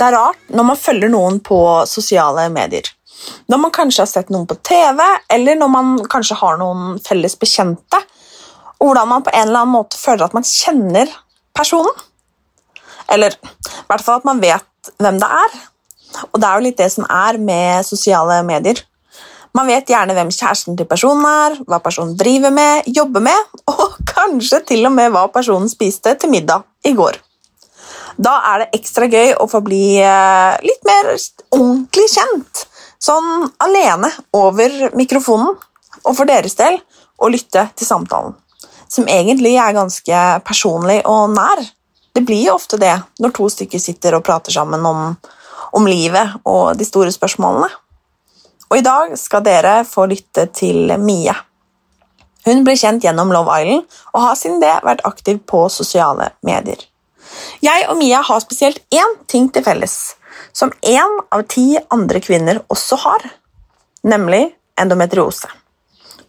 Det er rart når man følger noen på sosiale medier. Når man kanskje har sett noen på TV, eller når man kanskje har noen felles bekjente, og hvordan man på en eller annen måte føler at man kjenner personen. Eller i hvert fall at man vet hvem det er. Og det er jo litt det som er med sosiale medier. Man vet gjerne hvem kjæresten til personen er, hva personen driver med, jobber med, og kanskje til og med hva personen spiste til middag i går. Da er det ekstra gøy å få bli eh, litt mer ordentlig kjent. Sånn alene over mikrofonen, og for deres del å lytte til samtalen. Som egentlig er ganske personlig og nær. Det blir jo ofte det når to stykker sitter og prater sammen om, om livet og de store spørsmålene. Og i dag skal dere få lytte til Mie. Hun ble kjent gjennom Love Island og har siden det vært aktiv på sosiale medier. Jeg og Mia har spesielt én ting til felles, som én av ti andre kvinner også har, nemlig endometriose.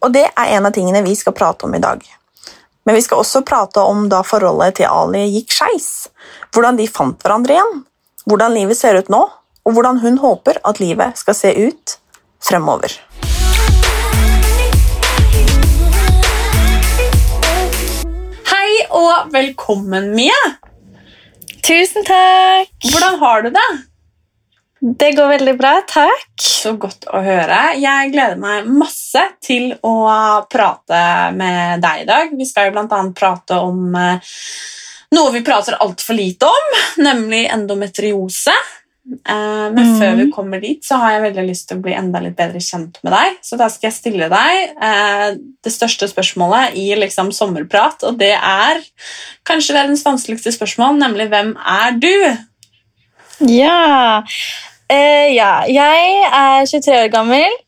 Og det er en av tingene vi skal prate om i dag. Men vi skal også prate om da forholdet til Ali gikk skeis, hvordan de fant hverandre igjen, hvordan livet ser ut nå, og hvordan hun håper at livet skal se ut fremover. Hei og velkommen, Mia. Tusen takk. Hvordan har du det? Det går veldig bra, takk. Så godt å høre. Jeg gleder meg masse til å prate med deg i dag. Vi skal jo annet prate om eh, noe vi prater altfor lite om, nemlig endometriose. Eh, Men mm. før vi kommer dit, så har jeg veldig lyst til å bli enda litt bedre kjent med deg. Så da skal jeg stille deg eh, det største spørsmålet i liksom sommerprat, og det er kanskje verdens vanskeligste spørsmål, nemlig hvem er du? Ja. Uh, ja. Jeg er 23 år gammel,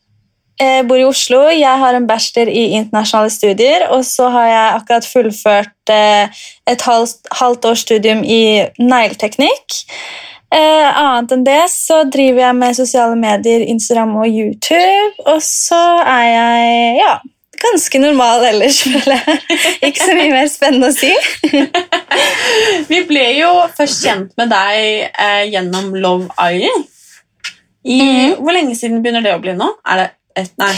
Jeg bor i Oslo. Jeg har en bachelor i internasjonale studier, og så har jeg akkurat fullført et halvt, halvt års studium i negleteknikk. Eh, annet enn det så driver jeg med sosiale medier, Instagram og YouTube. Og så er jeg ja, ganske normal ellers, føler jeg. Ikke så mye mer spennende å si. Vi ble jo først kjent med deg eh, gjennom Love Island. I, Hvor lenge siden begynner det å bli nå? Er det et, nei.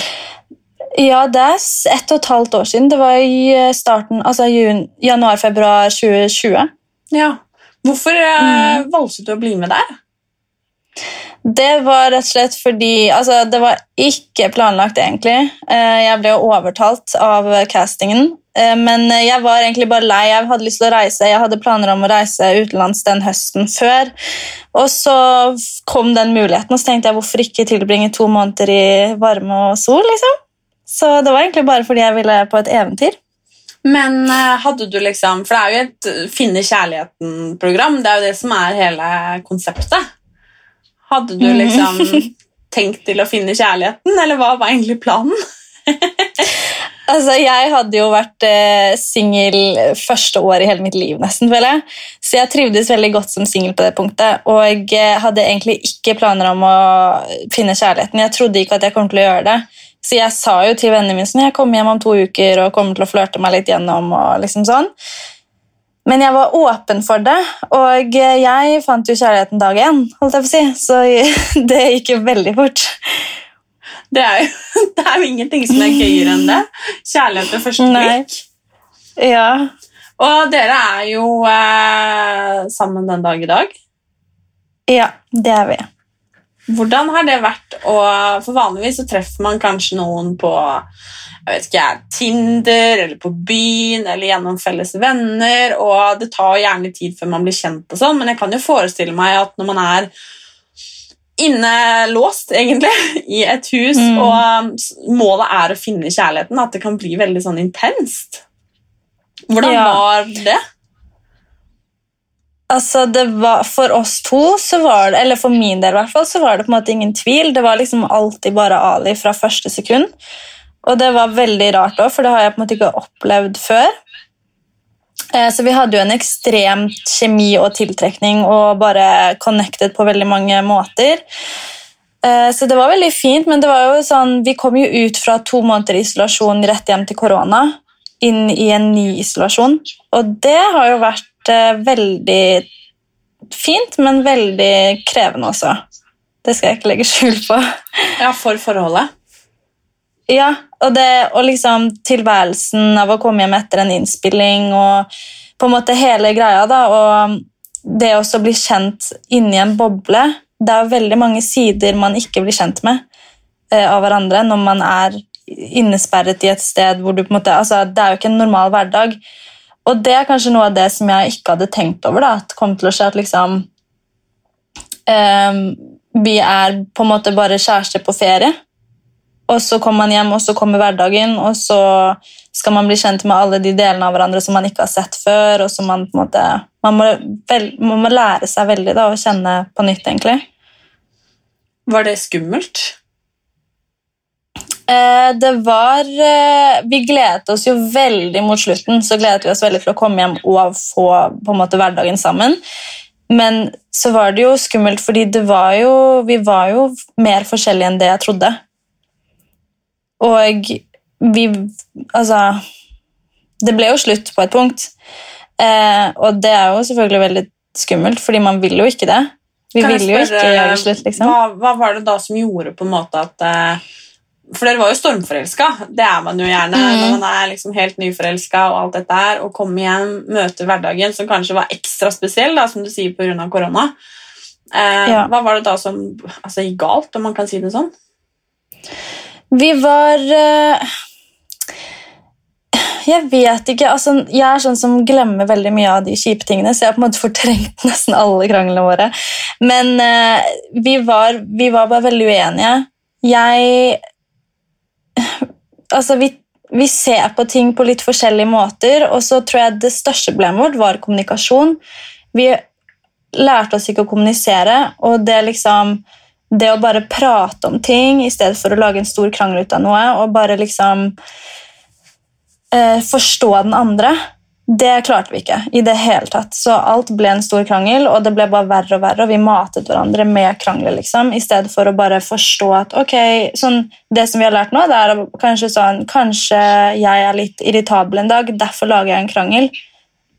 Ja, det er ett og et halvt år siden. Det var i eh, starten, altså januar-februar 2020. Ja. Hvorfor mm. valgte du å bli med der? Det var rett og slett fordi altså, Det var ikke planlagt, egentlig. Eh, Jeg ble jo overtalt av castingen. Eh, Men jeg var egentlig bare lei. Jeg hadde lyst til å reise. Jeg hadde planer om å reise utenlands den høsten før. Og så kom den muligheten, og så tenkte jeg hvorfor ikke tilbringe to måneder i varme og sol? liksom? Så det var egentlig bare fordi jeg ville på et eventyr. Men eh, hadde du liksom For det er jo et finne kjærligheten-program. Det er jo det som er hele konseptet. Hadde du Mhm. liksom tenkt til å finne kjærligheten, eller hva var egentlig planen? Altså, Jeg hadde jo vært eh, singel første år i hele mitt liv, nesten, føler jeg. Så jeg trivdes veldig godt som singel på det punktet. Og jeg eh, hadde egentlig ikke planer om å finne kjærligheten. Jeg trodde ikke at jeg kom til å gjøre det. Så jeg sa jo til vennene mine sånn, jeg kommer hjem om to uker og kommer til å flørte meg litt gjennom. og liksom sånn. Men jeg var åpen for det, og jeg fant jo kjærligheten dag én. holdt jeg på å si. Så det gikk jo veldig fort. Det er jo, det er jo ingenting som er gøyere enn det. Kjærlighet ved første blikk. Ja. Og dere er jo eh, sammen den dag i dag. ja, det er vi. Hvordan har det vært å For vanligvis så treffer man kanskje noen på jeg vet ikke, Tinder eller på byen eller gjennom felles venner, og det tar gjerne tid før man blir kjent, og sånn, men jeg kan jo forestille meg at når man er innelåst, egentlig, i et hus, Mm. og målet er å finne kjærligheten, at det kan bli veldig sånn intenst. Hvordan Ja. var det? Altså, var, For oss to, det, eller for min del i hvert fall, så var det på en måte ingen tvil. Det var liksom alltid bare Ali fra første sekund. Og det var veldig rart òg, for det har jeg på en måte ikke opplevd før. Eh, Så vi hadde jo en ekstremt kjemi og tiltrekning og bare connected på veldig mange måter. Eh, Så det var veldig fint, men det var jo sånn, vi kom jo ut fra to måneder isolasjon rett hjem til korona, inn i en ny isolasjon. Og det har jo vært veldig fint, men veldig krevende også. Det skal jeg ikke legge skjul på. Ja, for forholdet? Ja, og, det, og liksom tilværelsen av å komme hjem etter en innspilling og på en måte hele greia, da, og det å bli kjent inni en boble Det er veldig mange sider man ikke blir kjent med eh, av hverandre når man er innesperret i et sted hvor du på en måte Altså, det er jo ikke en normal hverdag. Og det er kanskje noe av det som jeg ikke hadde tenkt over, da, at kom til å skje at liksom um, Vi er på en måte bare kjærester på ferie. Og så kommer man hjem, og så kommer hverdagen, og så skal man bli kjent med alle de delene av hverandre som man ikke har sett før. og som Man på en måte, man må, vel, man må lære seg veldig da, å kjenne på nytt, egentlig. Var det skummelt? Eh, det var eh, Vi gledet oss jo veldig mot slutten. Så gledet vi oss veldig til å komme hjem og få på en måte hverdagen sammen. Men så var det jo skummelt, fordi det var jo, vi var jo mer forskjellige enn det jeg trodde. Og vi Altså Det ble jo slutt på et punkt. Eh, og det er jo selvfølgelig veldig skummelt, fordi man vil jo ikke det. Vi vil jo ikke gjøre det slutt, liksom. Hva, hva var det da som gjorde på en måte at eh, For dere var jo stormforelska. Det er man jo gjerne Mm. når man er liksom helt nyforelska. og alt dette her, og kommer hjem, møter hverdagen, som kanskje var ekstra spesiell, da, som du sier, pga. korona. Eh, Ja. Hva var det da som altså, gikk galt, om man kan si det sånn? Vi var uh... Jeg vet ikke. altså Jeg er sånn som glemmer veldig mye av de kjipe tingene, så jeg har på en måte fortrengt nesten alle kranglene våre. Men uh, vi, var, vi var bare veldig uenige. Jeg Altså, vi, vi ser på ting på litt forskjellige måter, og så tror jeg det største problemet vårt var kommunikasjon. Vi lærte oss ikke å kommunisere, og det liksom det å bare prate om ting i stedet for å lage en stor krangel ut av noe, og bare liksom eh, forstå den andre, det klarte vi ikke i det hele tatt. Så alt ble en stor krangel, og det ble bare verre og verre, og vi matet hverandre med krangler, liksom, i stedet for å bare forstå at ok, sånn, det som vi har lært nå, det er kanskje sånn Kanskje jeg er litt irritabel en dag, derfor lager jeg en krangel.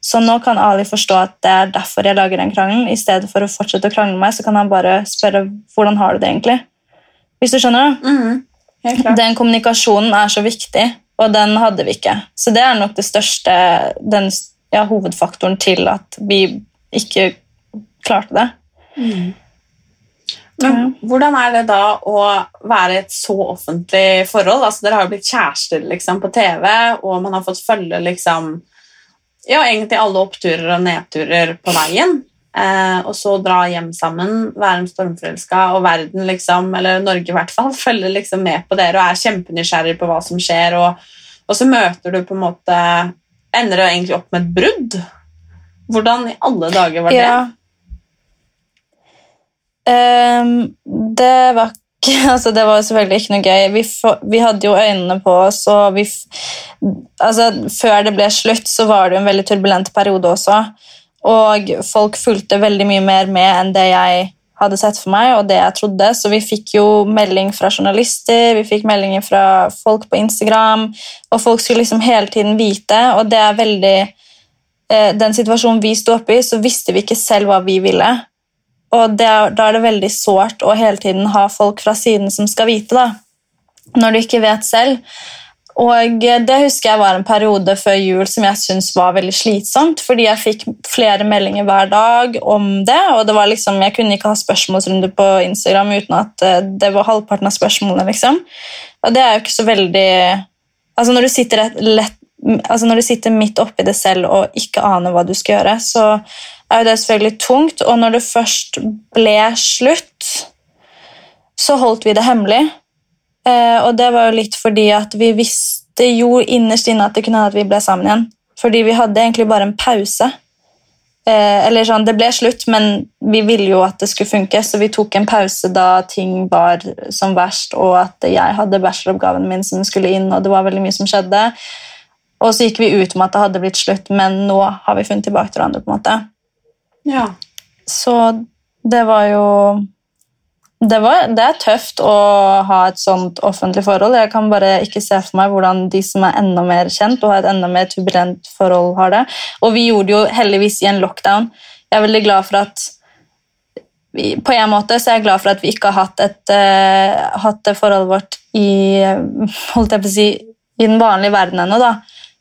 Så nå kan Ali forstå at det er derfor jeg lager den krangelen. I stedet for å fortsette å krangle med meg, så kan han bare spørre hvordan har du det egentlig. Hvis du skjønner? da. Mm. Den kommunikasjonen er så viktig, og den hadde vi ikke. Så det er nok det største, den ja, hovedfaktoren til at vi ikke klarte det. Men hvordan er det da å være i et så offentlig forhold? Altså, dere har jo blitt kjærester liksom, på TV, og man har fått følge liksom, ja, egentlig alle oppturer og nedturer på veien. Eh, og så dra hjem sammen, være en stormforelska, og verden, liksom, eller Norge i hvert fall, følger liksom med på dere og er kjempenysgjerrig på hva som skjer, og, og så møter du på en måte Ender det egentlig opp med et brudd? Hvordan i alle dager var det? Ja. Um, det var ikke altså Det var selvfølgelig ikke noe gøy. Vi, for, vi hadde jo øynene på oss, og vi altså, Før det ble slutt, så var det jo en veldig turbulent periode også. Og folk fulgte veldig mye mer med enn det jeg hadde sett for meg, og det jeg trodde. Så vi fikk jo melding fra journalister, vi fikk meldinger fra folk på Instagram, og folk skulle liksom hele tiden vite, og det er veldig eh, Den situasjonen vi sto oppe i, så visste vi ikke selv hva vi ville. Og det da er det veldig sårt å hele tiden ha folk fra siden som skal vite. da. når du ikke vet selv. Og det husker jeg var en periode før jul som jeg syntes var veldig slitsomt, fordi jeg fikk flere meldinger hver dag om det, og det var liksom, jeg kunne ikke ha spørsmålsrunde på Instagram uten at eh, det var halvparten av spørsmålene. liksom. Og det er jo ikke så veldig Altså Når du sitter, lett, altså når du sitter midt oppi det selv og ikke aner hva du skal gjøre, så er jo det selvfølgelig tungt, og når det først ble slutt, så holdt vi det hemmelig. Eh, og det var jo litt fordi at vi visste jo innerst inne at det kunne hende at vi ble sammen igjen. Fordi vi hadde egentlig bare en pause. Eh, eller sånn, Det ble slutt, men vi ville jo at det skulle funke, så vi tok en pause da ting var som verst, og at jeg hadde bacheloroppgaven min som skulle inn, og det var veldig mye som skjedde. Og så gikk vi ut med at det hadde blitt slutt, men nå har vi funnet tilbake til hverandre. på en måte. Ja. Så det var jo det, var, det er tøft å ha et sånt offentlig forhold. Jeg kan bare ikke se for meg hvordan de som er enda mer kjent og har et enda mer turbulent forhold, har det. Og vi gjorde det jo heldigvis i en lockdown. Jeg er veldig glad for at vi, På en måte så er jeg glad for at vi ikke har hatt, et, uh, hatt det forholdet vårt i, holdt jeg på å si, i den vanlige verden ennå. da.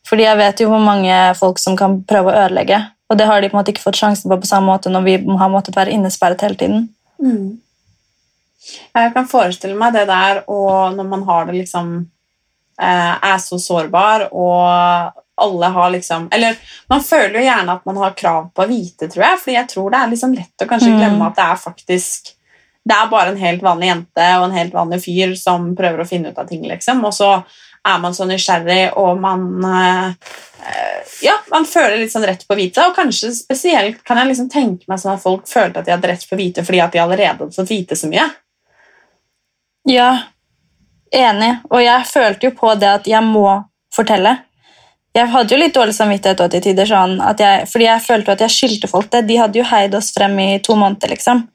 Fordi jeg vet jo hvor mange folk som kan prøve å ødelegge. Og det har de på en måte ikke fått sjansen på på samme måte når vi har måttet være innesperret hele tiden. Mm. Jeg kan forestille meg det der, og når man har det liksom eh, Er så sårbar, og alle har liksom Eller man føler jo gjerne at man har krav på å vite, tror jeg, fordi jeg tror det er liksom lett å kanskje Mm. glemme at det er faktisk Det er bare en helt vanlig jente og en helt vanlig fyr som prøver å finne ut av ting, liksom, og så er man så nysgjerrig, og man eh, Ja, man føler litt sånn rett på å vite, og kanskje spesielt kan jeg liksom tenke meg sånn at folk følte at de hadde rett på å vite fordi at de allerede hadde fått vite så mye. Ja, enig. Og jeg følte jo på det at jeg må fortelle. Jeg hadde jo litt dårlig samvittighet også til tider, sånn at jeg, fordi jeg følte at jeg skyldte folk det. De hadde jo heid oss frem i to måneder, liksom.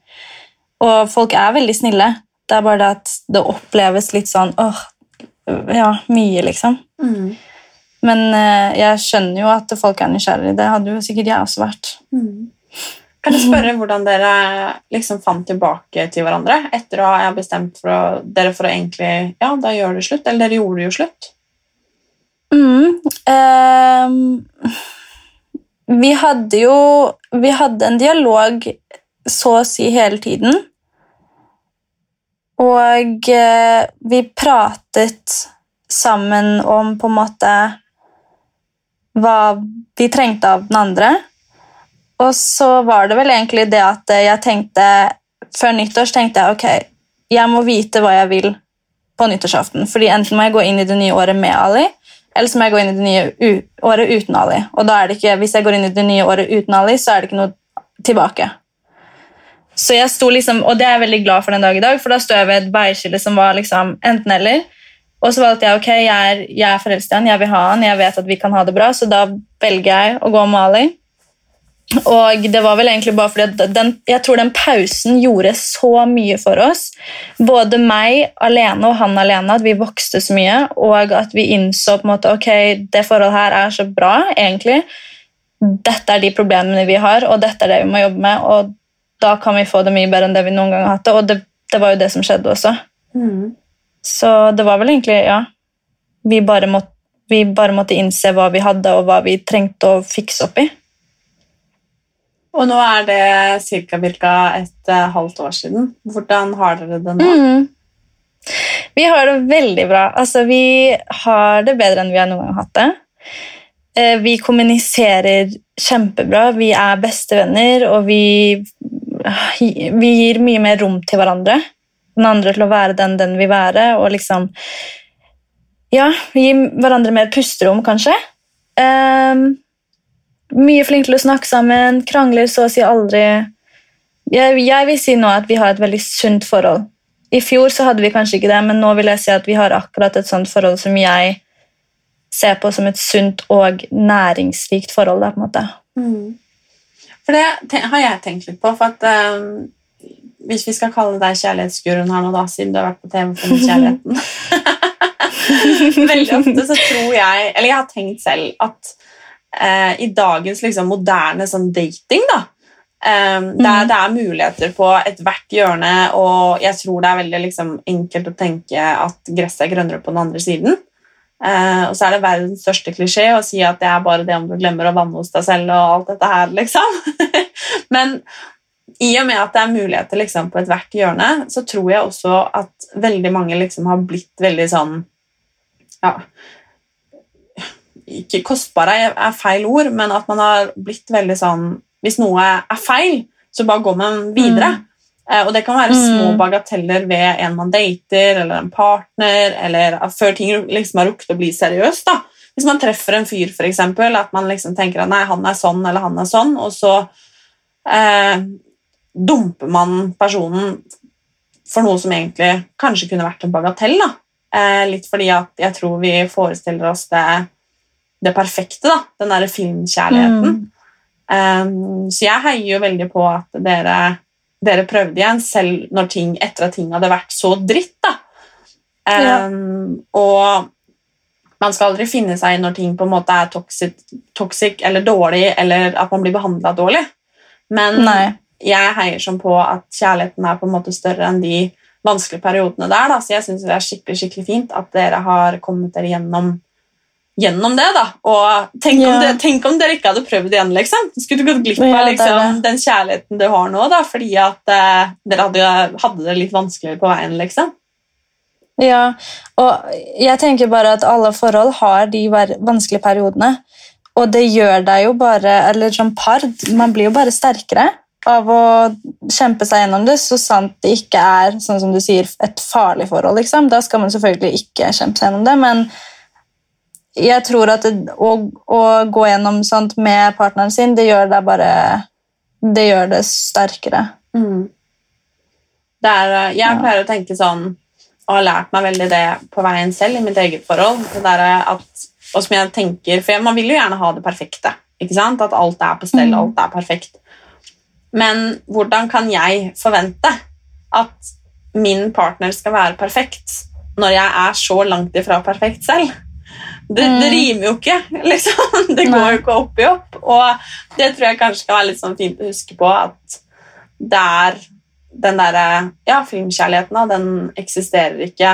Og folk er veldig snille. Det er bare det at det oppleves litt sånn åh, ja, mye, liksom. Men eh, jeg skjønner jo at folk er nysgjerrige. Det hadde jo sikkert jeg også vært. Kan jeg spørre hvordan dere liksom fant tilbake til hverandre etter å ha bestemt for å, dere for å egentlig Ja, da gjør det slutt. Eller dere gjorde jo slutt. Mm, ehm, vi hadde jo Vi hadde en dialog så å si hele tiden. Og eh, vi pratet sammen om på en måte hva vi trengte av den andre. Og så var det vel egentlig det at jeg tenkte Før nyttår tenkte jeg ok, jeg må vite hva jeg vil på nyttårsaften. Fordi enten må jeg gå inn i det nye året med Ali, eller så må jeg gå inn i det nye året uten Ali. Og da er det ikke, hvis jeg går inn i det nye året uten Ali, så er det ikke noe tilbake. Så jeg sto liksom, Og det er jeg veldig glad for den dag i dag, for da sto jeg ved et veiskille som var liksom enten-eller. Og så valgte jeg ok, jeg er, jeg er forelsket i han, jeg vil ha han, jeg vet at vi kan ha det bra, så da velger jeg å gå med Ali. Og det var vel egentlig bare fordi den, jeg tror den pausen gjorde så mye for oss. Både meg alene og han alene, at vi vokste så mye, og at vi innså på en måte, ok, det forholdet her er så bra, egentlig. Dette er de problemene vi har, og dette er det vi må jobbe med, og da kan vi få det mye bedre enn det vi noen gang har hatt det, og det, det var jo det som skjedde også. Så det var vel egentlig, ja, vi bare, måtte, vi bare måtte innse hva vi hadde, og hva vi trengte å fikse opp i. Og nå er det cirka et uh, halvt år siden. Hvordan har dere det nå? Mm. Vi har det veldig bra. Altså, vi har det bedre enn vi har noen gang hatt det. Uh, Vi kommuniserer kjempebra. Vi er bestevenner, og vi, vi gir mye mer rom til hverandre. Den andre til å være den den vil være, og liksom Ja, vi gir hverandre mer pusterom, kanskje. Ehm, mye flinke til å snakke sammen, krangler så å si aldri. Jeg, jeg vil si nå at vi har et veldig sunt forhold. I fjor så hadde vi kanskje ikke det, men nå vil jeg si at vi har akkurat et sånt forhold som jeg ser på som et sunt og næringsrikt forhold. Da, på en måte. Mm. For det har jeg tenkt litt på. for at um Hvis vi skal kalle deg kjærlighetsguruen her nå, da, siden du har vært på TV for kjærligheten Veldig ofte så tror jeg Eller jeg har tenkt selv at eh, i dagens liksom, moderne sånn dating, da Um, der det er muligheter på ethvert hjørne, og jeg tror det er veldig liksom, enkelt å tenke at gresset er grønnere på den andre siden. Uh, og så er det verdens største klisjé å si at det er bare det om du glemmer å vanne hos deg selv og alt dette her, liksom. Men i og med at det er muligheter liksom, på ethvert hjørne, så tror jeg også at veldig mange liksom, har blitt veldig sånn ja, Ikke kostbare er feil ord, men at man har blitt veldig sånn Hvis noe er feil, så bare går man videre. Mm. Eh, og det kan være små mm. bagateller ved en man dater, eller en partner, eller før ting liksom har rukket å bli seriøst. da. Hvis man treffer en fyr, eksempel, at man liksom tenker at nei, han er sånn eller han er sånn, og så eh, dumper man personen for noe som egentlig kanskje kunne vært en bagatell. da. Eh, litt fordi at jeg tror vi forestiller oss det, det perfekte, da. Den derre filmkjærligheten. Mm. Um, så jeg heier jo veldig på at dere, dere, prøvde igjen, selv når ting, etter at ting hadde vært så dritt. da. Um, ja. Og man skal aldri finne seg når ting på en måte er toxic, toxic eller dårlig, eller at man blir behandla dårlig. Men Nei. jeg heier som på at kjærligheten er på en måte større enn de vanskelige periodene der. Da. Så jeg syns det er skikkelig, skikkelig fint at dere har kommet dere gjennom, gjennom det. da. Og tenk, ja. om det, tenk, om dere ikke hadde prøvd igjen. liksom. Skulle du gått glipp av liksom, den kjærligheten du har nå, da, fordi at eh, dere hadde, hadde, det litt vanskeligere på veien. liksom. Ja, og jeg tenker bare at alle forhold har de vanskelige periodene. Og det gjør deg jo bare Eller som par, man blir jo bare sterkere av å kjempe seg gjennom det, så sant det ikke er sånn som du sier, et farlig forhold. Liksom. Da skal man selvfølgelig ikke kjempe seg gjennom det, men jeg tror at det, å, å, gå gjennom sånt med partneren sin, det gjør deg bare Det gjør det sterkere. Mm. Det er, eh, jeg pleier å tenke sånn, og har lært meg veldig det på veien selv i mitt eget forhold, det der at, og som jeg tenker, for Man vil jo gjerne ha det perfekte. ikke sant? At alt er på stell, mm. alt er perfekt. Men hvordan kan jeg forvente at min partner skal være perfekt når jeg er så langt ifra perfekt selv? Det, mm. det rimer jo ikke, liksom. Det går jo ikke opp i opp. Og det tror jeg kanskje kan være litt sånn fint å huske på, at det er den derre Ja, filmkjærligheten, den eksisterer ikke.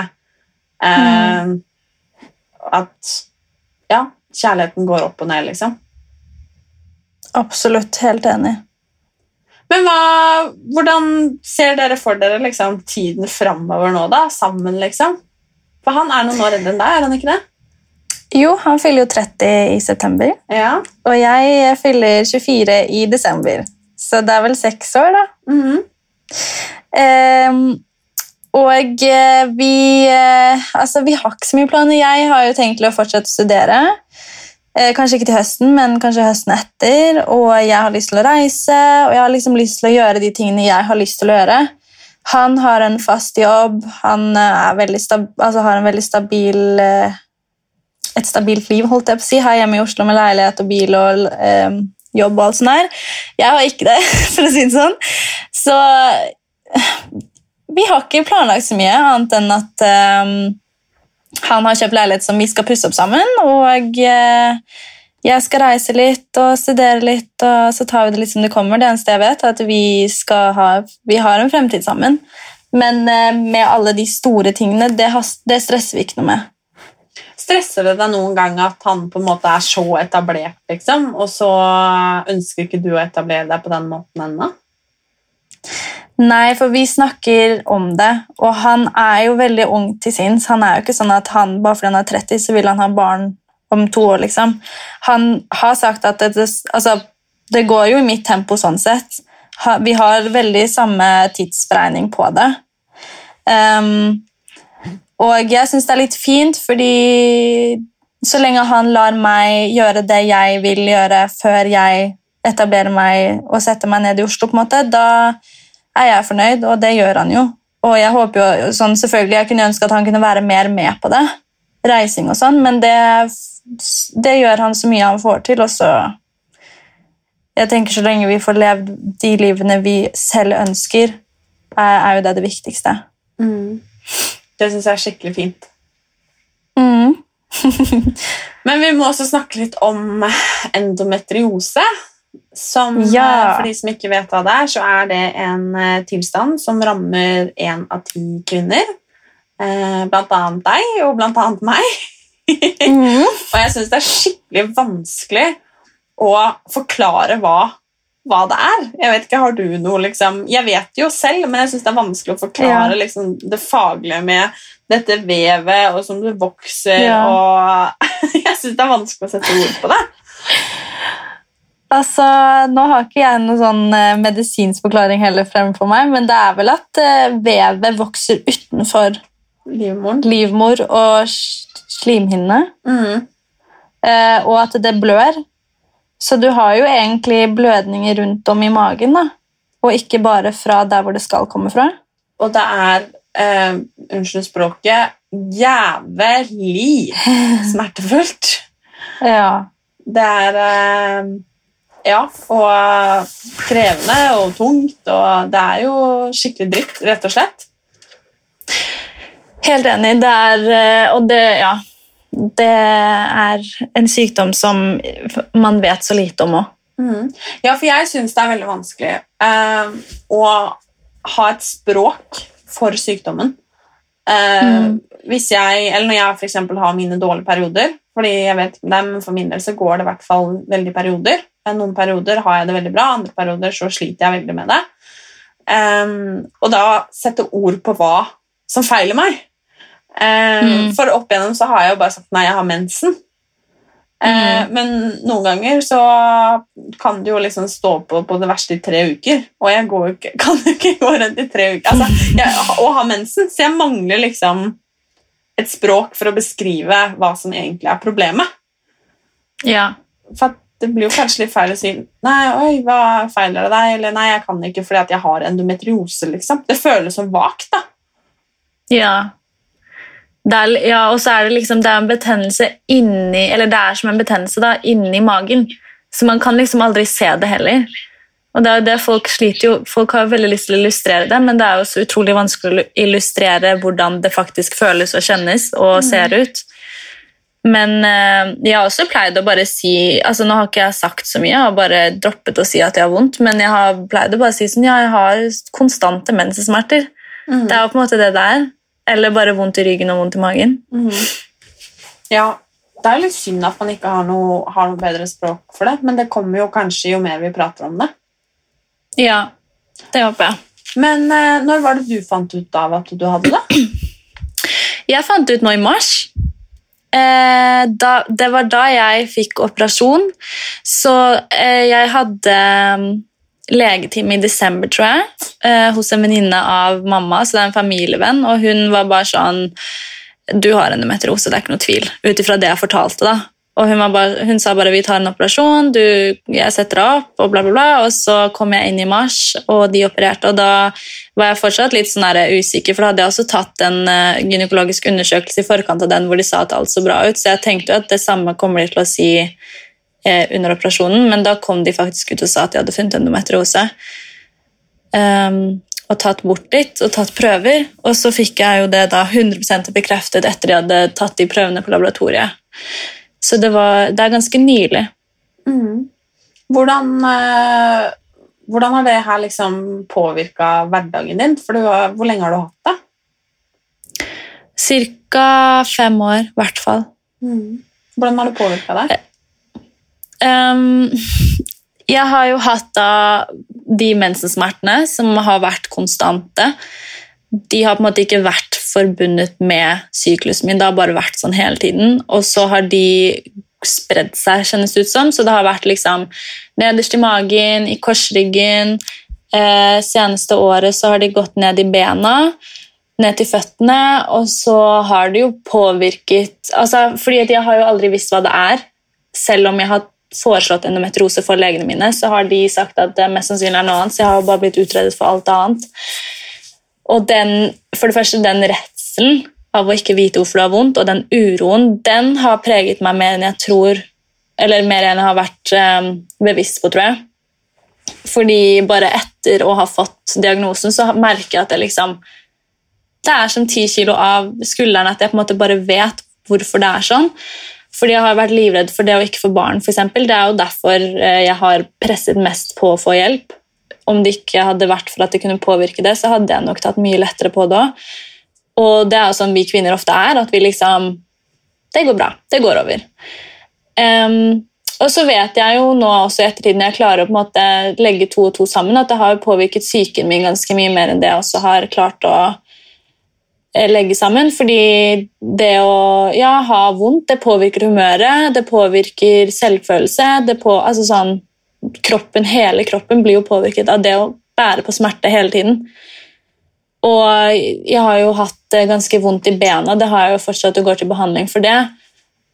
Eh, mm. At Ja, kjærligheten går opp og ned, liksom. Absolutt. Helt enig. Men hva, hvordan ser dere for dere liksom, tiden framover nå, da? Sammen, liksom? For han er noen år eldre enn deg, er han ikke det? Jo, han fyller jo 30 i september. Ja. Og jeg fyller 24 i desember. Så det er vel seks år, da. Mm -hmm. um, og eh, vi eh, Altså, vi har ikke så mye planer. Jeg har jo tenkt å fortsette å studere. Eh, kanskje ikke til høsten, men kanskje høsten etter. Og jeg har lyst til å reise, og jeg har liksom lyst til å gjøre de tingene jeg har lyst til å gjøre. Han har en fast jobb, han eh, altså har en veldig stabil et stabilt liv, holdt jeg på å si, her hjemme i Oslo med leilighet og bil og eh, jobb og alt sånt der. Jeg har ikke det, for å si det sånn. Så vi har ikke planlagt så mye, annet enn at eh, han har kjøpt leilighet som vi skal pusse opp sammen. Og eh, jeg skal reise litt og studere litt, og så tar vi det litt som det kommer. Det eneste jeg vet, er at vi, ha, vi har en fremtid sammen. Men eh, med alle de store tingene, det, det stresser vi ikke noe med. Stresser det deg noen gang at han på en måte er så etablert, liksom, og så ønsker ikke du å etablere deg på den måten ennå? Nei, for vi snakker om det, og han er jo veldig ung til sinns. Han er jo ikke sånn at han, bare fordi han er 30, så vil han ha barn om to år, liksom. Han har sagt at det, altså, det går jo i mitt tempo sånn sett. Vi har veldig samme tidsberegning på det. Um, og jeg syns det er litt fint, fordi så lenge han lar meg gjøre det jeg vil gjøre før jeg etablerer meg og setter meg ned i Oslo, på en måte, da er jeg fornøyd, og det gjør han jo. Og jeg håper jo, sånn, selvfølgelig, jeg kunne ønske at han kunne være mer med på det, reising og sånn, men det, det gjør han så mye han får til, og så Jeg tenker så lenge vi får levd de livene vi selv ønsker, er, jo det det viktigste. Mm. Det syns jeg er skikkelig fint. Mm. men vi må også snakke litt om endometriose. Som, Ja. eh, For de som ikke vet hva det er, så er det en eh, tilstand som rammer én av ti kvinner. Eh, blant annet deg, og blant annet meg. og jeg syns det er skikkelig vanskelig å forklare hva, hva det er. Jeg vet ikke, har du noe liksom Jeg vet jo selv, men jeg syns det er vanskelig å forklare Ja. liksom, det faglige med dette vevet, og som det vokser, Ja. og Jeg syns det er vanskelig å sette ord på det. Altså, Nå har ikke jeg noen sånn eh, medisinsk forklaring heller fremfor meg, men det er vel at eh, vevet vokser utenfor Livmoren. livmor og slimhinne, Mm. eh, og at det blør. Så du har jo egentlig blødninger rundt om i magen, da. Og ikke bare fra der hvor det skal komme fra. Og det er, eh, unnskyld språket, jævlig smertefullt. Ja. Det er eh, Ja, og krevende og tungt, og det er jo skikkelig dritt, rett og slett. Helt enig. Det er eh, Og det, ja. Det er en sykdom som man vet så lite om òg. Mm. Ja, for jeg syns det er veldig vanskelig eh, å ha et språk for sykdommen. Eh, Hvis jeg, eller når jeg eksempel har mine dårlige perioder, fordi jeg vet men for min del så går det i hvert fall veldig perioder. Eh, Noen perioder har jeg det veldig bra, andre perioder så sliter jeg veldig med det. Eh, og da sette ord på hva som feiler meg. Eh, Mm. For opp igjennom så har jeg jo bare sagt nei, jeg har mensen. Mm. men noen ganger så kan det jo liksom stå på på det verste i tre uker, og jeg går kan jo ikke gå rundt i tre uker altså, jeg, og ha mensen, så jeg mangler liksom et språk for å beskrive hva som egentlig er problemet. Ja. For det blir jo kanskje litt feil å si Nei, oi, hva feiler det deg? Eller nei, jeg kan ikke fordi at jeg har endometriose, liksom. Det føles så vagt, da. Ja. Er, ja, og så er det liksom det er en betennelse inni Eller det er som en betennelse da, inni magen. Så man kan liksom aldri se det heller. Og det er jo det Folk sliter jo, folk har veldig lyst til å illustrere det, men det er jo så utrolig vanskelig å illustrere hvordan det faktisk føles og kjennes og ser ut. Men eh, jeg har også pleid å bare si altså Nå har ikke jeg sagt så mye, jeg har bare droppet å si at jeg har vondt, men jeg har pleid å bare si sånn, ja, jeg har konstante mensensmerter. Det er jo på en måte det det er. Eller bare vondt i ryggen og vondt i magen. Ja, det er litt synd at man ikke har noe, har noe bedre språk for det, men det kommer jo kanskje jo mer vi prater om det. Ja, det håper jeg. Men eh, når var det du fant ut av at du hadde det? Jeg fant ut nå i mars. Eh, da, det var da jeg fikk operasjon. Så eh, jeg hadde mm, legetime i desember, tror jeg, eh, hos en venninne av mamma, så det er en familievenn, og hun var bare sånn Du har endometriose, det er ikke noe tvil, ut ifra det jeg fortalte, da. Og hun, bare, hun sa bare vi tar en operasjon, du, jeg setter deg opp, og bla, bla, bla. Og så kom jeg inn i mars, og de opererte, og da var jeg fortsatt litt sånn usikker, for da hadde jeg også tatt en eh, gynekologisk undersøkelse i forkant av den hvor de sa at alt så bra ut, så jeg tenkte jo at det samme kommer de til å si under operasjonen, men da kom de faktisk ut og sa at de hadde funnet endometriose. Um, og tatt bort litt og tatt prøver, og så fikk jeg jo det da 100 bekreftet etter de hadde tatt de prøvene på laboratoriet. Så det, var, det er ganske nylig. Hvordan, eh, hvordan har det her liksom påvirka hverdagen din? For du, har- hvor lenge har du hatt det? Cirka fem år, i hvert fall. Hvordan har det påvirka deg? Um, jeg har jo hatt da de mensensmertene som har vært konstante. De har på en måte ikke vært forbundet med syklusen min, det har bare vært sånn hele tiden. Og så har de spredd seg, kjennes det ut som. Så det har vært liksom nederst i magen, i korsryggen. Eh, seneste året så har de gått ned i bena, ned til føttene, og så har det jo påvirket altså, Fordi at jeg har jo aldri visst hva det er. Selv om jeg har foreslått endometriose for legene mine, så har de sagt at det mest sannsynlig er noe annet, så jeg har bare blitt utredet for alt annet. Og den, for det første, den redselen av å ikke vite hvorfor det har vondt, og den uroen, den har preget meg mer enn jeg tror Eller mer enn jeg har vært um, bevisst på, tror jeg. Fordi bare etter å ha fått diagnosen, så merker jeg at det liksom Det er som ti kilo av skulderen at jeg på en måte bare vet hvorfor det er sånn. Fordi jeg har vært livredd for det å ikke få barn, eksempel. Det er jo derfor eh, jeg har presset mest på å få hjelp. Om det ikke hadde vært for at det kunne påvirke det, så hadde jeg nok tatt mye lettere på det òg. Og det er jo sånn vi kvinner ofte er, at vi liksom Det går bra. Det går over. Um, og så vet jeg jo nå også i ettertid jeg klarer å på en måte legge to og to sammen, at det har påvirket psyken min ganske mye mer enn det jeg også har klart å legge sammen. Fordi det å ja, ha vondt, det påvirker humøret, det påvirker selvfølelse. Det på, altså sånn, kroppen, Hele kroppen blir jo påvirket av det å bære på smerte hele tiden. Og jeg har jo hatt ganske vondt i bena, det har jeg jo fortsatt å gå til behandling for det.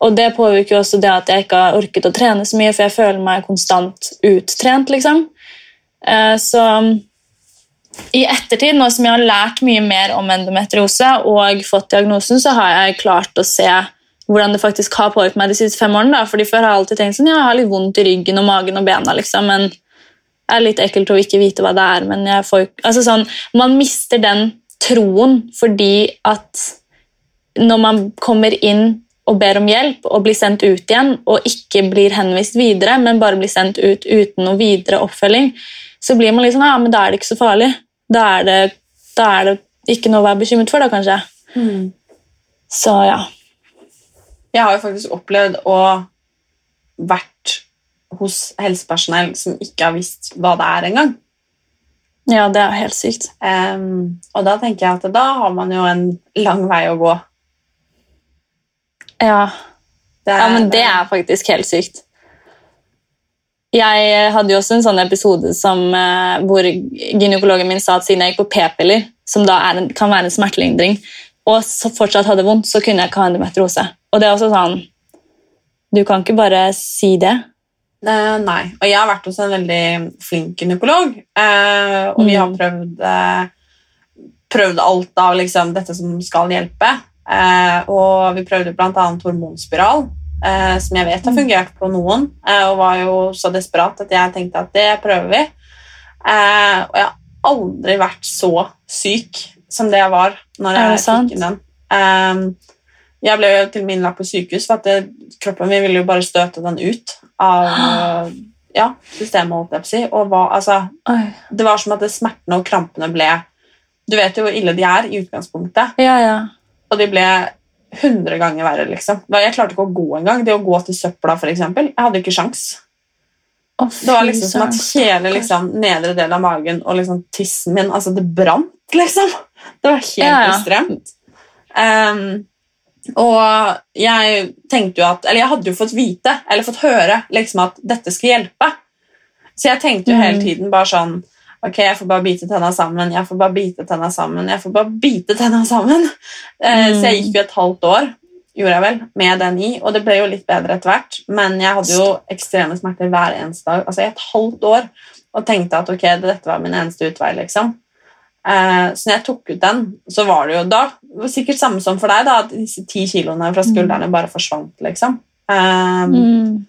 Og det påvirker jo også det at jeg ikke har orket å trene så mye, for jeg føler meg konstant uttrent, liksom. Eh, Så i ettertid, nå som jeg har lært mye mer om endometriose og fått diagnosen, så har jeg klart å se hvordan det faktisk har påvirket meg de siste fem årene. Da. Fordi Før har jeg alltid tenkt sånn, ja, jeg har litt vondt i ryggen og magen og bena, liksom, men det er litt ekkelt å ikke vite hva det er. men jeg får, altså sånn, Man mister den troen fordi at når man kommer inn og ber om hjelp og blir sendt ut igjen, og ikke blir henvist videre, men bare blir sendt ut uten noe videre oppfølging, så blir man litt sånn, ja, men da er det ikke så farlig. Da er det, da er det ikke noe å være bekymret for, da, kanskje. Så ja. Jeg har jo faktisk opplevd å vært hos helsepersonell som ikke har visst hva det er engang. Ja, det er helt sykt. Um, og da tenker jeg at da har man jo en lang vei å gå. Ja. Er, ja, men det er faktisk helt sykt. Jeg hadde jo også en sånn episode som, eh, hvor gynekologen min sa at siden jeg gikk på p-piller, som da en, kan være en smertelindring, og så fortsatt hadde vondt, så kunne jeg ikke ha endometriose. Og det er også sånn Du kan ikke bare si det. Eh, nei. Og jeg har vært hos en veldig flink gynekolog, eh, og vi har Mm. prøvd, eh, prøvd alt av liksom, dette som skal hjelpe. Eh, og vi prøvde bl.a. hormonspiral, eh, som jeg vet har fungert på noen, eh, og var jo så desperat at jeg tenkte at det prøver vi. Eh, og jeg har aldri vært så syk som det jeg var når jeg fikk den. Eh, jeg ble jo til og med innlagt på sykehus, for at det, kroppen min ville jo bare støte den ut av ja, systemet, holdt jeg på å si. Og hva, altså, det var som at smertene og krampene ble Du vet jo hvor ille de er i utgangspunktet, Ja, ja. og de ble hundre ganger verre, liksom. Jeg klarte ikke å gå engang. Det å gå til søpla, eksempel, jeg hadde ikke sjans. Oh, Det var liksom som at hele liksom, nedre del av magen og liksom tissen min altså Det brant, liksom. Det var helt Ja, ja. ekstremt. Um, og jeg tenkte jo at Eller jeg hadde jo fått vite, eller fått høre, liksom at dette skal hjelpe. Så jeg tenkte jo hele Mm. tiden bare sånn Ok, jeg får bare bite tenna sammen, jeg får bare bite tenna sammen, jeg får bare bite tenna sammen. Mm. Så jeg gikk jo et halvt år gjorde jeg vel, med den i, og det ble jo litt bedre etter hvert, men jeg hadde jo ekstreme smerter hver eneste dag, altså i et halvt år, og tenkte at ok, dette var min eneste utvei, liksom. Eh, så når jeg tok ut den, så var det jo da det sikkert samme som for deg, da, at disse ti kiloene fra skuldrene bare forsvant, liksom. Um, Mm.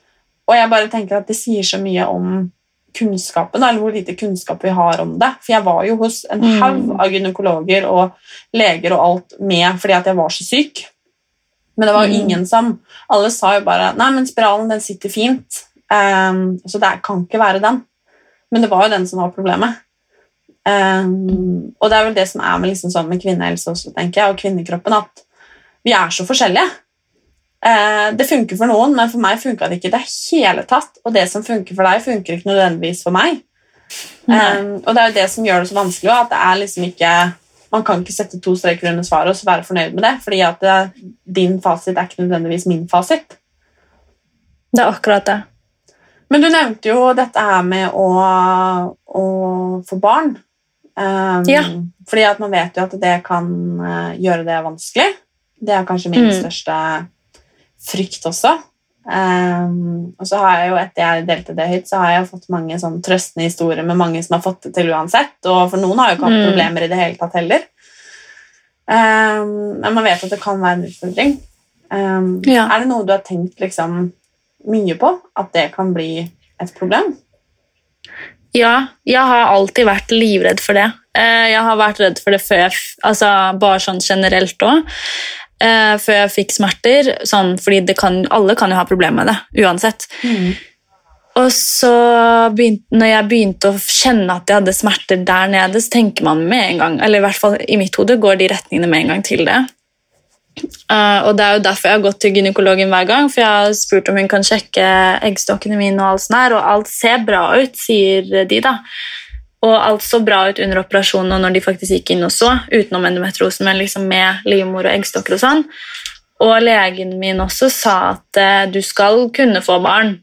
og jeg bare tenker at det sier så mye om kunnskapen, eller hvor lite kunnskap vi har om det. For jeg var jo hos en Mm. haug av gynekologer og leger og alt med fordi at jeg var så syk. Men det var jo Mm. ingen som Alle sa jo bare Nei, men spiralen den sitter fint, um, så det kan ikke være den. Men det var jo den som var problemet. Um, og det er vel det som er med, liksom sånn med kvinnehelse også, tenker jeg, og kvinnekroppen, at vi er så forskjellige. Eh, det funker for noen, men for meg funka det ikke i det hele tatt. Og det som funker for deg, funker ikke nødvendigvis for meg. Um, og det er jo det som gjør det så vanskelig, at det er liksom ikke man kan ikke sette to streker under svaret og så være fornøyd med det, fordi at det, din fasit er ikke nødvendigvis min fasit. Det er akkurat det. Men du nevnte jo dette her med å, å få barn. Um, Ja. Fordi at man vet jo at det kan eh, gjøre det vanskelig. Det er kanskje min Mm. største frykt også. Um, og så har jeg jo, etter jeg delte det høyt, så har jeg fått mange sånn trøstende historier med mange som har fått det til uansett, og for noen har jo ikke hatt Mm. problemer i det hele tatt heller. Um, men man vet at det kan være en utfordring. Um, Ja. Er det noe du har tenkt liksom mye på? At det kan bli et problem? Ja, jeg har alltid vært livredd for det. Eh, Jeg har vært redd for det før, altså bare sånn generelt òg. Eh, før jeg fikk smerter. Sånn, fordi det kan, alle kan jo ha problemer med det, uansett. Og så begynte, når jeg begynte å kjenne at jeg hadde smerter der nede, så tenker man med en gang, eller i hvert fall i mitt hode går de retningene med en gang til det. Uh, og Det er jo derfor jeg har gått til gynekologen hver gang, for jeg har spurt om hun kan sjekke eggstokkene mine, og alt sånt der, og alt ser bra ut, sier de. da. Og alt så bra ut under operasjonen og når de faktisk gikk inn og så, utenom endometriosen, men liksom med livmor og eggstokker og sånn. Og legen min også sa at eh, du skal kunne få barn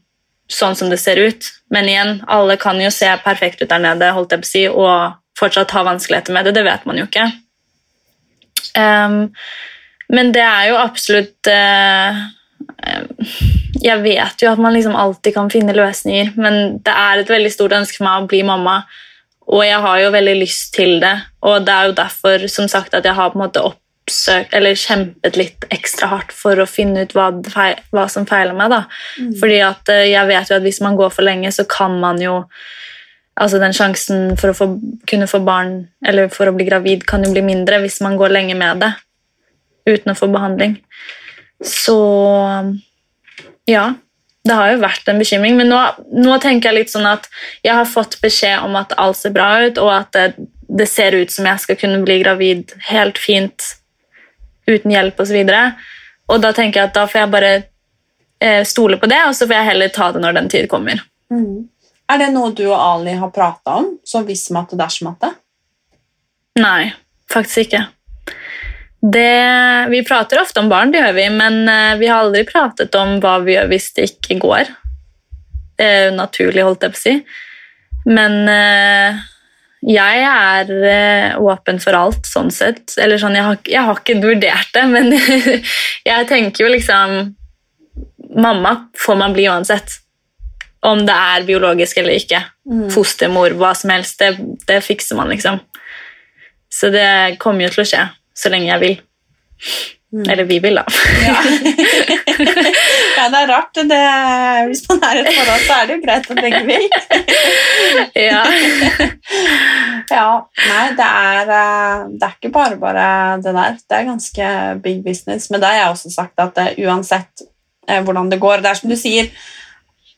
sånn som det ser ut. Men igjen, alle kan jo se perfekt ut der nede holdt jeg på å si, og fortsatt ha vanskeligheter med det. Det vet man jo ikke. Um, men det er jo absolutt eh, Jeg vet jo at man liksom alltid kan finne løsninger, men det er et veldig stort ønske for meg å bli mamma. Og jeg har jo veldig lyst til det, og det er jo derfor som sagt, at jeg har på en måte oppsøkt, eller kjempet litt ekstra hardt for å finne ut hva, hva som feiler meg. da. Fordi at eh, jeg vet jo at hvis man går for lenge, så kan man jo altså Den sjansen for å få, kunne få barn eller for å bli gravid kan jo bli mindre hvis man går lenge med det uten å få behandling. Så ja, det har jo vært en bekymring. Men nå, nå tenker jeg litt sånn at jeg har fått beskjed om at alt ser bra ut, og at det, det ser ut som jeg skal kunne bli gravid helt fint uten hjelp osv. Og, så og da tenker jeg at da får jeg bare eh, stole på det, og så får jeg heller ta det når den tid kommer. Er det noe du og Ali har prata om? Så hvis matte, dersom matte? Nei, faktisk ikke. Det, vi prater ofte om barn, det gjør vi, men eh, vi har aldri pratet om hva vi gjør hvis det ikke går. Det er naturlig, holdt jeg på å si. Men eh, jeg er eh, åpen for alt, sånn sett. Eller sånn, jeg har, jeg har ikke vurdert det, men jeg tenker jo liksom Mamma får man bli uansett. Om det er biologisk eller ikke. Fostermor, hva som helst. Det, det fikser man, liksom. Så det kommer jo til å skje så lenge jeg vil. Eller vi vil, da. Ja, det er rart. Det, hvis man er i et forhold, så er det jo greit at begge vil. ja. ja. Nei, det er, eh, det er ikke bare bare det der. Det er ganske big business. Men det har jeg også sagt at det, uansett eh, hvordan det går Det er som du sier,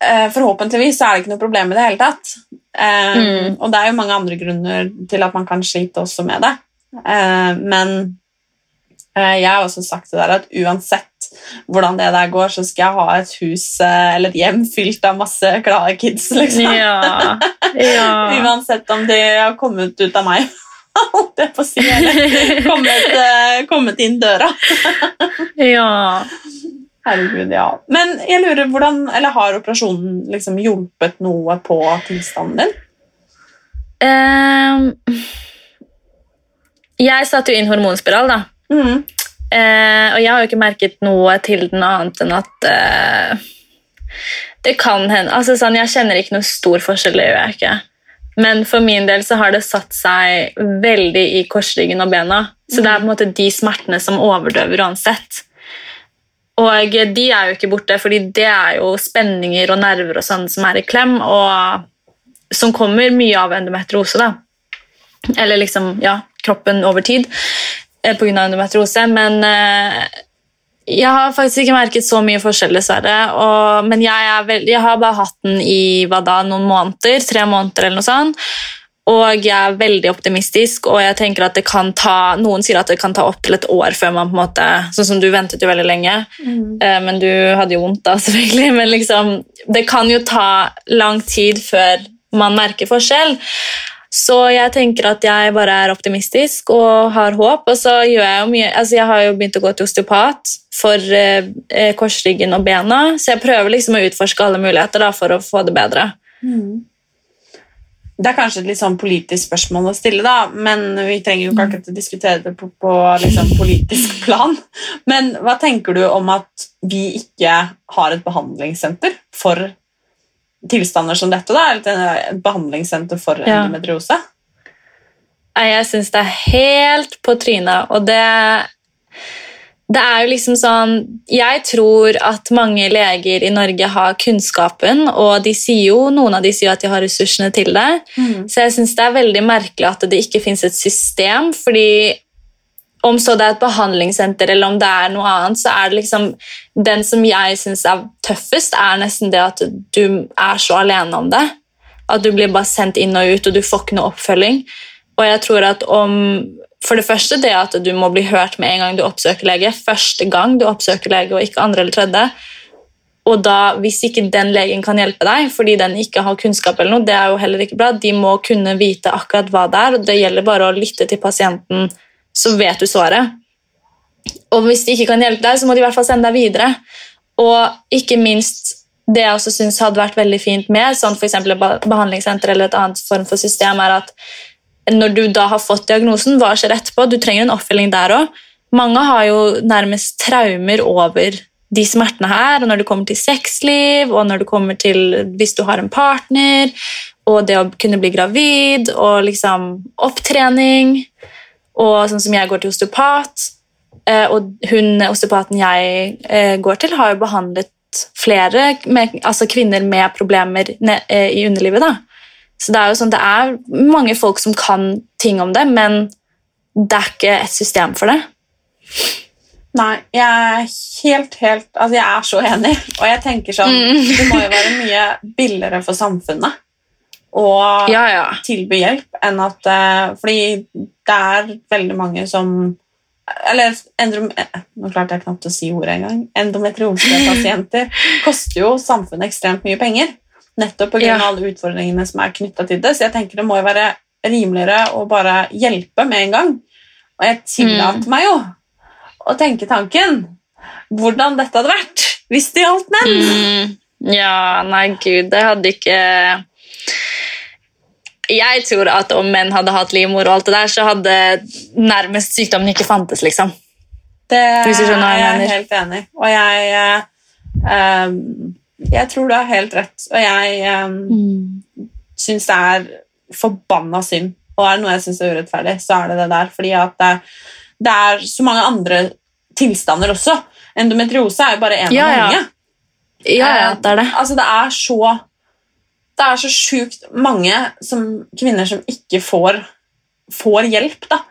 eh, forhåpentligvis så er det ikke noe problem i det hele tatt. Eh, Mm. Og det er jo mange andre grunner til at man kan slite også med det. Eh, men eh, jeg har også sagt det der at uansett hvordan det der går, så skal jeg ha et hus eh, eller et hjem fylt av masse glade kids. liksom. Ja. ja. Uansett om de har kommet ut av meg, holdt jeg på å si, eller kommet, kommet inn døra. ja. Herregud, ja. Men jeg lurer, hvordan, eller har operasjonen liksom hjulpet noe på tilstanden din? Ehm, jeg satte jo inn hormonspiral, da. Mm. Eh, og jeg har jo ikke merket noe til den annet enn at eh, det kan hende altså sånn, Jeg kjenner ikke noen stor forskjell, det gjør jeg ikke. Men for min del så har det satt seg veldig i korsryggen og bena. Så det er på en måte de smertene som overdøver uansett. Og de er jo ikke borte, fordi det er jo spenninger og nerver og sånn som er i klem, og som kommer mye av endometriose. da. Eller liksom, ja, kroppen over tid eh, av endometriose. Men eh, jeg har faktisk ikke merket så mye forskjell, dessverre. Og, men jeg, veld, jeg har bare hatt den i da, noen måneder, tre måneder eller noe sånt. Og jeg er veldig optimistisk, og jeg tenker at det kan ta noen sier at det kan ta opptil et år før man på en måte Sånn som du ventet jo veldig lenge, mm. men du hadde jo vondt da, selvfølgelig. Men liksom, det kan jo ta lang tid før man merker forskjell. Så jeg tenker at jeg bare er optimistisk og har håp. Og så gjør jeg jo mye Altså, jeg har jo begynt å gå til osteopat for eh, eh, korsryggen og bena, så jeg prøver liksom å utforske alle muligheter da, for å få det bedre. Det er kanskje et litt sånn politisk spørsmål å stille, da, men vi trenger jo ikke akkurat å diskutere det på, på liksom politisk plan. Men hva tenker du om at vi ikke har et behandlingssenter for tilstander som dette? da, Et behandlingssenter for Ja. endometriose? Jeg syns det er helt på trynet, og det det er jo liksom sånn Jeg tror at mange leger i Norge har kunnskapen, og de sier jo, noen av de sier at de har ressursene til det. Så jeg syns det er veldig merkelig at det ikke fins et system, fordi om så det er et behandlingssenter eller om det er noe annet, så er det liksom Den som jeg syns er tøffest, er nesten det at du er så alene om det. At du blir bare sendt inn og ut, og du får ikke noe oppfølging. Og jeg tror at om For det første det at du må bli hørt med en gang du oppsøker lege. Første gang du oppsøker lege, og ikke andre eller tredje. Og da, hvis ikke den legen kan hjelpe deg fordi den ikke har kunnskap, eller noe, det er jo heller ikke bra. De må kunne vite akkurat hva det er, og det gjelder bare å lytte til pasienten, så vet du svaret. Og hvis de ikke kan hjelpe deg, så må de i hvert fall sende deg videre. Og ikke minst det jeg også synes hadde vært veldig fint med sånn eksempel et behandlingssenter eller et annet form for system, er at når du da har fått diagnosen, hva skjer etterpå? Du trenger en oppfølging der òg. Mange har jo nærmest traumer over de smertene her, og når det kommer til sexliv, og når det kommer til hvis du har en partner, og det å kunne bli gravid, og liksom opptrening, og sånn som jeg går til osteopat, eh, og hun osteopaten jeg eh, går til, har jo behandlet flere med, altså kvinner med problemer eh, i underlivet. da. Så det er jo sånn, det er mange folk som kan ting om det, men det er ikke et system for det. Nei, jeg er helt, helt Altså, jeg er så enig, og jeg tenker sånn mm. Det må jo være mye billigere for samfunnet å ja, ja. tilby hjelp enn at uh, Fordi det er veldig mange som Eller endrom, Nå klarte jeg knapt å si ordet engang. Endometriosepasienter koster jo samfunnet ekstremt mye penger. Nettopp pga. Ja. alle utfordringene som er knytta til det. Så jeg tenker det må jo være rimeligere å bare hjelpe med en gang. Og jeg tillater mm. meg jo å tenke tanken hvordan dette hadde vært hvis det gjaldt menn. Mm. Ja, nei, gud, det hadde ikke Jeg tror at om menn hadde hatt livmor, og alt det der, så hadde nærmest sykdommen ikke fantes, liksom. Det hva jeg, jeg er helt enig Og jeg um, Jeg tror du har helt rett, og jeg um, mm. syns det er forbanna synd. Og er det noe jeg syns er urettferdig, så er det det der. fordi at det, det er så mange andre tilstander også. Endometriose er jo bare én ja, av mange. Ja, ja, det er det. Eh, altså, det er så det er så sjukt mange som, kvinner som ikke får, får hjelp. da.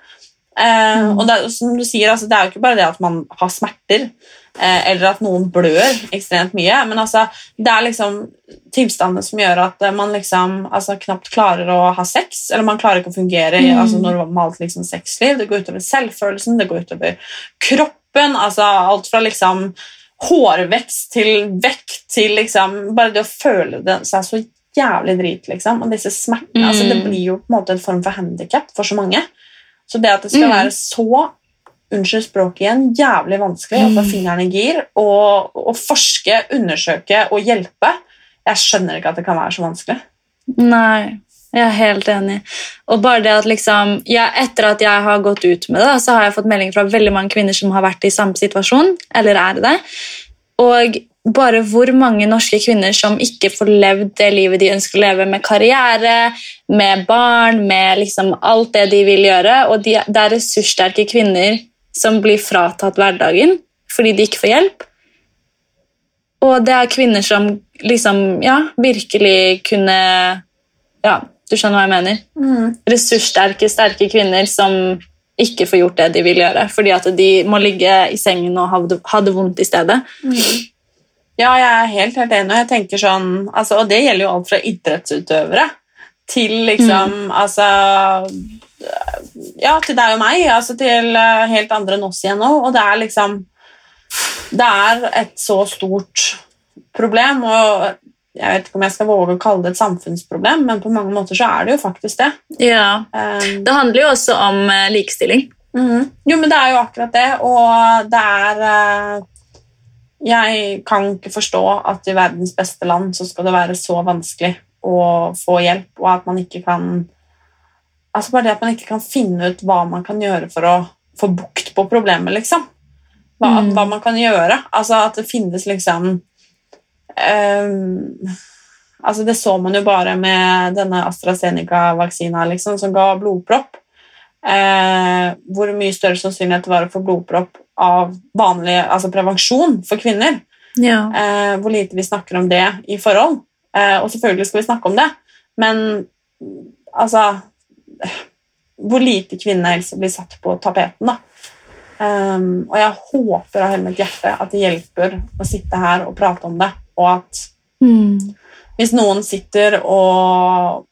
Eh, mm. og det, som du sier, altså, det er jo ikke bare det at man har smerter, eh, eller at noen blør ekstremt mye, men altså, det er liksom tilstander som gjør at man liksom altså, knapt klarer å ha sex, eller man klarer ikke å fungere i mm. altså, normalt liksom, sexliv. Det går utover selvfølelsen, det går utover kroppen, altså alt fra liksom hårvekst til vekt til liksom Bare det å føle det seg så jævlig drit, liksom. Og disse smertene mm. altså, Det blir jo på en måte en form for handikap for så mange. Så det at det skal mm. være så unnskyld språket igjen, jævlig vanskelig å få fingrene fingeren i gir og, og, forske, undersøke og hjelpe Jeg skjønner ikke at det kan være så vanskelig. Nei, jeg er helt enig. Og bare det at liksom, ja, Etter at jeg har gått ut med det, så har jeg fått meldinger fra veldig mange kvinner som har vært i samme situasjon, eller er det. Og bare hvor mange norske kvinner som ikke får levd det livet de ønsker å leve, med karriere, med barn, med liksom alt det de vil gjøre. Og de, det er ressurssterke kvinner som blir fratatt hverdagen fordi de ikke får hjelp. Og det er kvinner som liksom, ja, virkelig kunne Ja, du skjønner hva jeg mener? Mm. Ressurssterke, sterke kvinner som ikke får gjort det de vil gjøre, fordi at de må ligge i sengen og ha det vondt i stedet. Mm. Ja, jeg er helt, helt enig. jeg tenker sånn, altså, og Det gjelder jo alt fra idrettsutøvere til liksom mm. altså, Ja, til deg og meg. altså Til eh, helt andre enn oss igjen nå. Og det er liksom Det er et så stort problem. og jeg vet ikke om jeg skal våge å kalle det et samfunnsproblem, men på mange måter så er det jo faktisk det. Ja, um, Det handler jo også om uh, likestilling. Mm, jo, men det er jo akkurat det, og det er uh, jeg kan ikke forstå at i verdens beste land så skal det være så vanskelig å få hjelp, og at man ikke kan Altså bare det at man ikke kan finne ut hva man kan gjøre for å få bukt på problemet, liksom. Hva, mm. hva man kan gjøre. Altså at det finnes liksom um, Altså Det så man jo bare med denne AstraZeneca-vaksina liksom, som ga blodpropp. Eh, hvor mye større sannsynlighet det var å få blodpropp av vanlig altså prevensjon for kvinner. Ja. Eh, hvor lite vi snakker om det i forhold. Eh, og selvfølgelig skal vi snakke om det, men altså Hvor lite kvinnehelse blir satt på tapeten, da. Um, og jeg håper av hele mitt hjerte at det hjelper å sitte her og prate om det, og at hvis noen sitter og,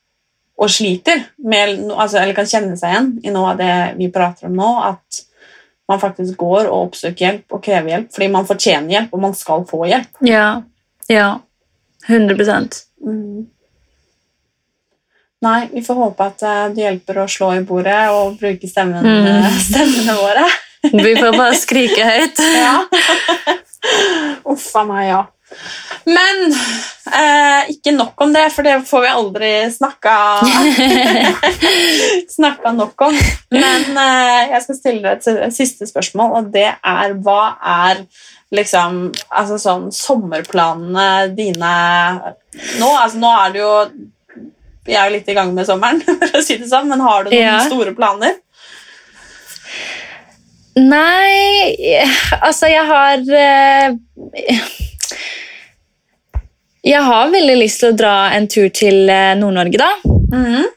og sliter med, altså, eller kan kjenne seg igjen i noe av det vi prater om nå, at man faktisk går og oppsøker hjelp og krever hjelp, fordi man fortjener hjelp, og man skal få hjelp. Ja. Ja. 100 Mm. Nei, vi får håpe at eh, det hjelper å slå i bordet og bruke stemmen, Mm. eh, stemmene våre. Vi får bare skrike høyt. Ja. Uff a meg, ja. Men eh, ikke nok om det, for det får vi aldri snakka Snakka nok om. Men eh, jeg skal stille deg et siste spørsmål, og det er hva er liksom altså sånn sommerplanene dine nå? Altså nå er det jo Vi er jo litt i gang med sommeren, for å si det sånn, men har du noen Ja. store planer? Nei, altså jeg har eh, Jeg har veldig lyst til å dra en tur til eh, Nord-Norge, da. Mhm.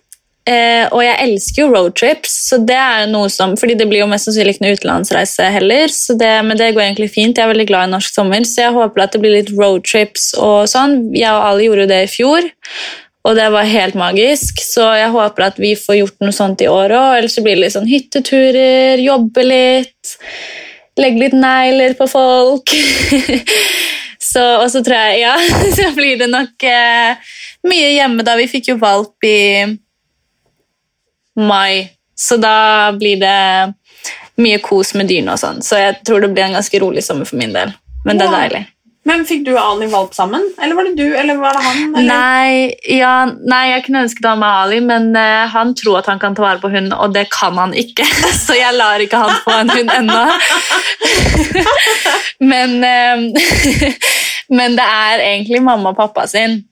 Eh, og jeg elsker jo roadtrips, så det er noe som Fordi det blir jo mest sannsynlig ikke noe utenlandsreise heller, så det, men det går egentlig fint. Jeg er veldig glad i norsk sommer, så jeg håper at det blir litt roadtrips og sånn. Jeg og Ali gjorde det i fjor, og det var helt magisk, så jeg håper at vi får gjort noe sånt i år òg. Ellers så blir det litt sånn hytteturer, jobbe litt, legge litt negler på folk. så, og så tror jeg, ja, så blir det nok eh, mye hjemme da. Vi fikk jo valp i mai, så da blir det mye kos med dyrene og sånn. Så jeg tror det blir en ganske rolig sommer for min del. Men det er deilig. Men Fikk du og Ali valp sammen, eller var det du, eller var det han? Eller? Nei, ja, nei, jeg kunne ønsket det var med Ali, men uh, han tror at han kan ta vare på hund, og det kan han ikke. Så jeg lar ikke han få en hund ennå. men, uh, men det er egentlig mamma og pappa sin.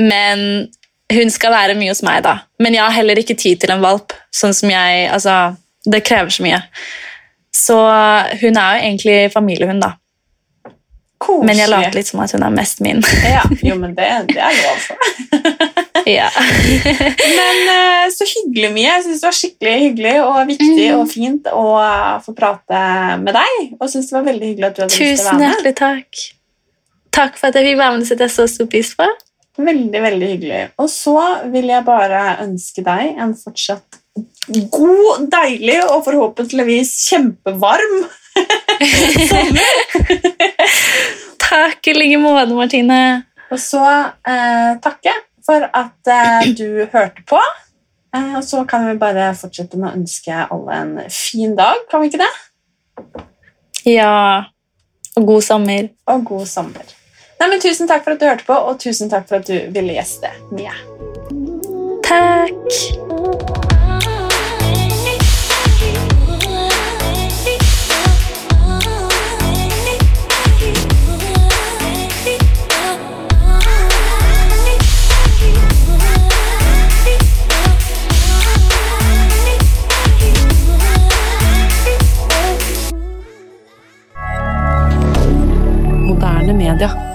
Men hun skal være mye hos meg, da. Men jeg har heller ikke tid til en valp. sånn som jeg, altså, Det krever så mye. Så hun er jo egentlig familiehund, da. Koselig. Men jeg later litt som at hun er mest min. Ja, jo, men det, det er lov for. ja. Men eh, så hyggelig mye. Jeg syns det var skikkelig hyggelig og viktig Mm. og fint å eh, få prate med deg. Og syns det var veldig hyggelig at du hadde lyst til å være med. Tusen hjertelig takk. Takk for at jeg fikk være med. Det setter jeg så stor pris på. Veldig, veldig hyggelig. Og så vil jeg bare ønske deg en fortsatt god, deilig og forhåpentligvis kjempevarm Takk i like måte, Martine. Og så eh, takke for at eh, du hørte på. Eh, og så kan vi bare fortsette med å ønske alle en fin dag, kan vi ikke det? Ja. Og god sommer. Og god sommer. Nei, men Tusen takk for at du hørte på, og tusen takk for at du ville gjeste Mia. Takk. Moderne media.